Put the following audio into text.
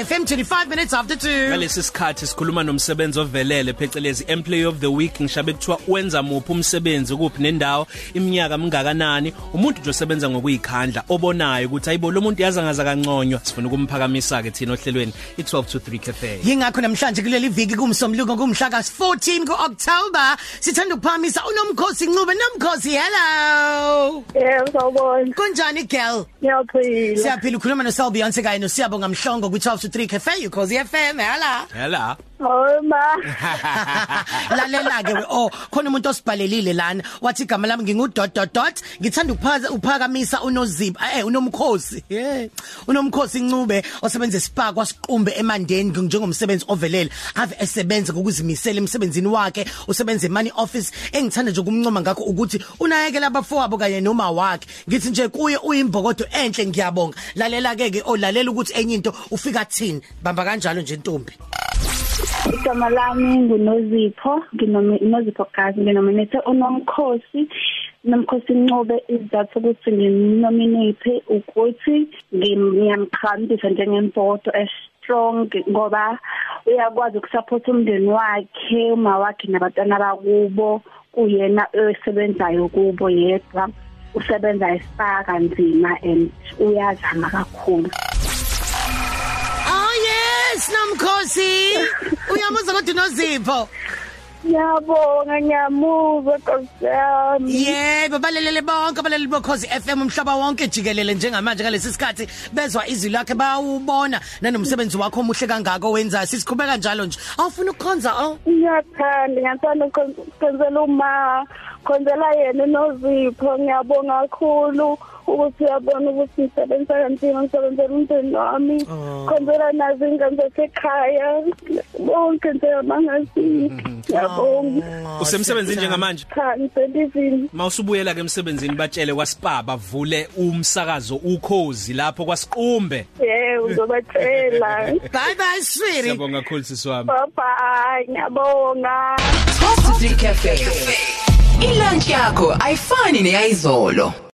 FM 25 minutes after 2 ngalesi sikhathi sikhuluma nomsebenzi ovelele phecelezi employee of the week. Ngishabe kuthiwa wenza muphi umsebenzi kuphi nendawo iminyaka mingakanani? Umuntu nje osebenza ngokuyikhandla obonayo ukuthi ayibo lo muntu yazangaza kanconywa sifuna ukumphakamisa ke thina ohlelweni i12 to 3 cafe. Yingakho namhlanje kuleli viki kumsomluko kumhla ka 14 kuOctober sithanda ukuphamisa unomkhosi Ncube. Nomkhosi hello. Yebo sawubona. Kunjani girl? Ngiyaphila. Siyaphila ukhuluma no Sel Beyonce kanye nosiyabonga mhlongo ku12 to 3 cafe ukhosi FM hala. Yala Hayi ma. lalela ke oh khona umuntu osibhalelile lana. Wathi igama lami ngingudot dot dot. Ngithanda ukuphaza uphakamisa unozipho eh unomkhosi. Yeah unomkhosi Ncube osebenza espa kwasiqumbe emandeni njengomsebenzi ovelele. Ave esebenza ngokuzimisela emsebenzini wakhe usebenza emoney office. Engithanda nje ukumncoma ngakho ukuthi unayekela abafowabo kanye noma wakhe. Ngithi nje kuye uyimbokodo enhle ngiyabonga. Lalela ke ke olalela ukuthi enye into ufika thini bamba kanjalo nje ntombi Igama lami nguNozipho, nginomozipho gazi nginominate unomkhosi. Nomkhosi Ncube izathu ukuthi nginominate ukuthi ngiyamqhambisa njengemboto strong ngoba uyakwazi ukusupport umndeni wakhe, uma wakhe nabantwana bakubo, kuyena osebenzayo kubo yedwa. usebenza espa kanzima and uyazama kakhulu nomkhosi uyamuzwa kodwa nozipho Ngiyabonga ngiyamuzwa nkosiyami. Yebo balelele bonke abaleli bokhozi FM umhlaba wonke jikelele njengamanje ngalesi sikhathi. Bezwa izwi lakhe bayawubona nanomsebenzi wakho omuhle kangako wenza sisiqhubeka njalo nje. Awufuna ukukhonza oh Ngiyathanda ngiyathanda ukwenzela uma khonzela yena nozipho ngiyabonga kakhulu. Ukuthi uyabona ukuthi ngisebenza kanzima ngisebenzela umndeni wami. Khonzela nazo ingane zasekhaya. Bonke nje abangazi. Ngiyabonga usemsebenzini njengamanje cha ngisebenzini. Mawusubuyela ke emsebenzini batshele kwaSpa bavule umsakazo ukhozi lapho kwasiqumbe. Yebo uzobatshela. Bye bye sweetie. Siyabonga kakhulu sisiwami bye bye ngiyabonga. 12 to 3 cafe ilunch yakho ayifani neyizolo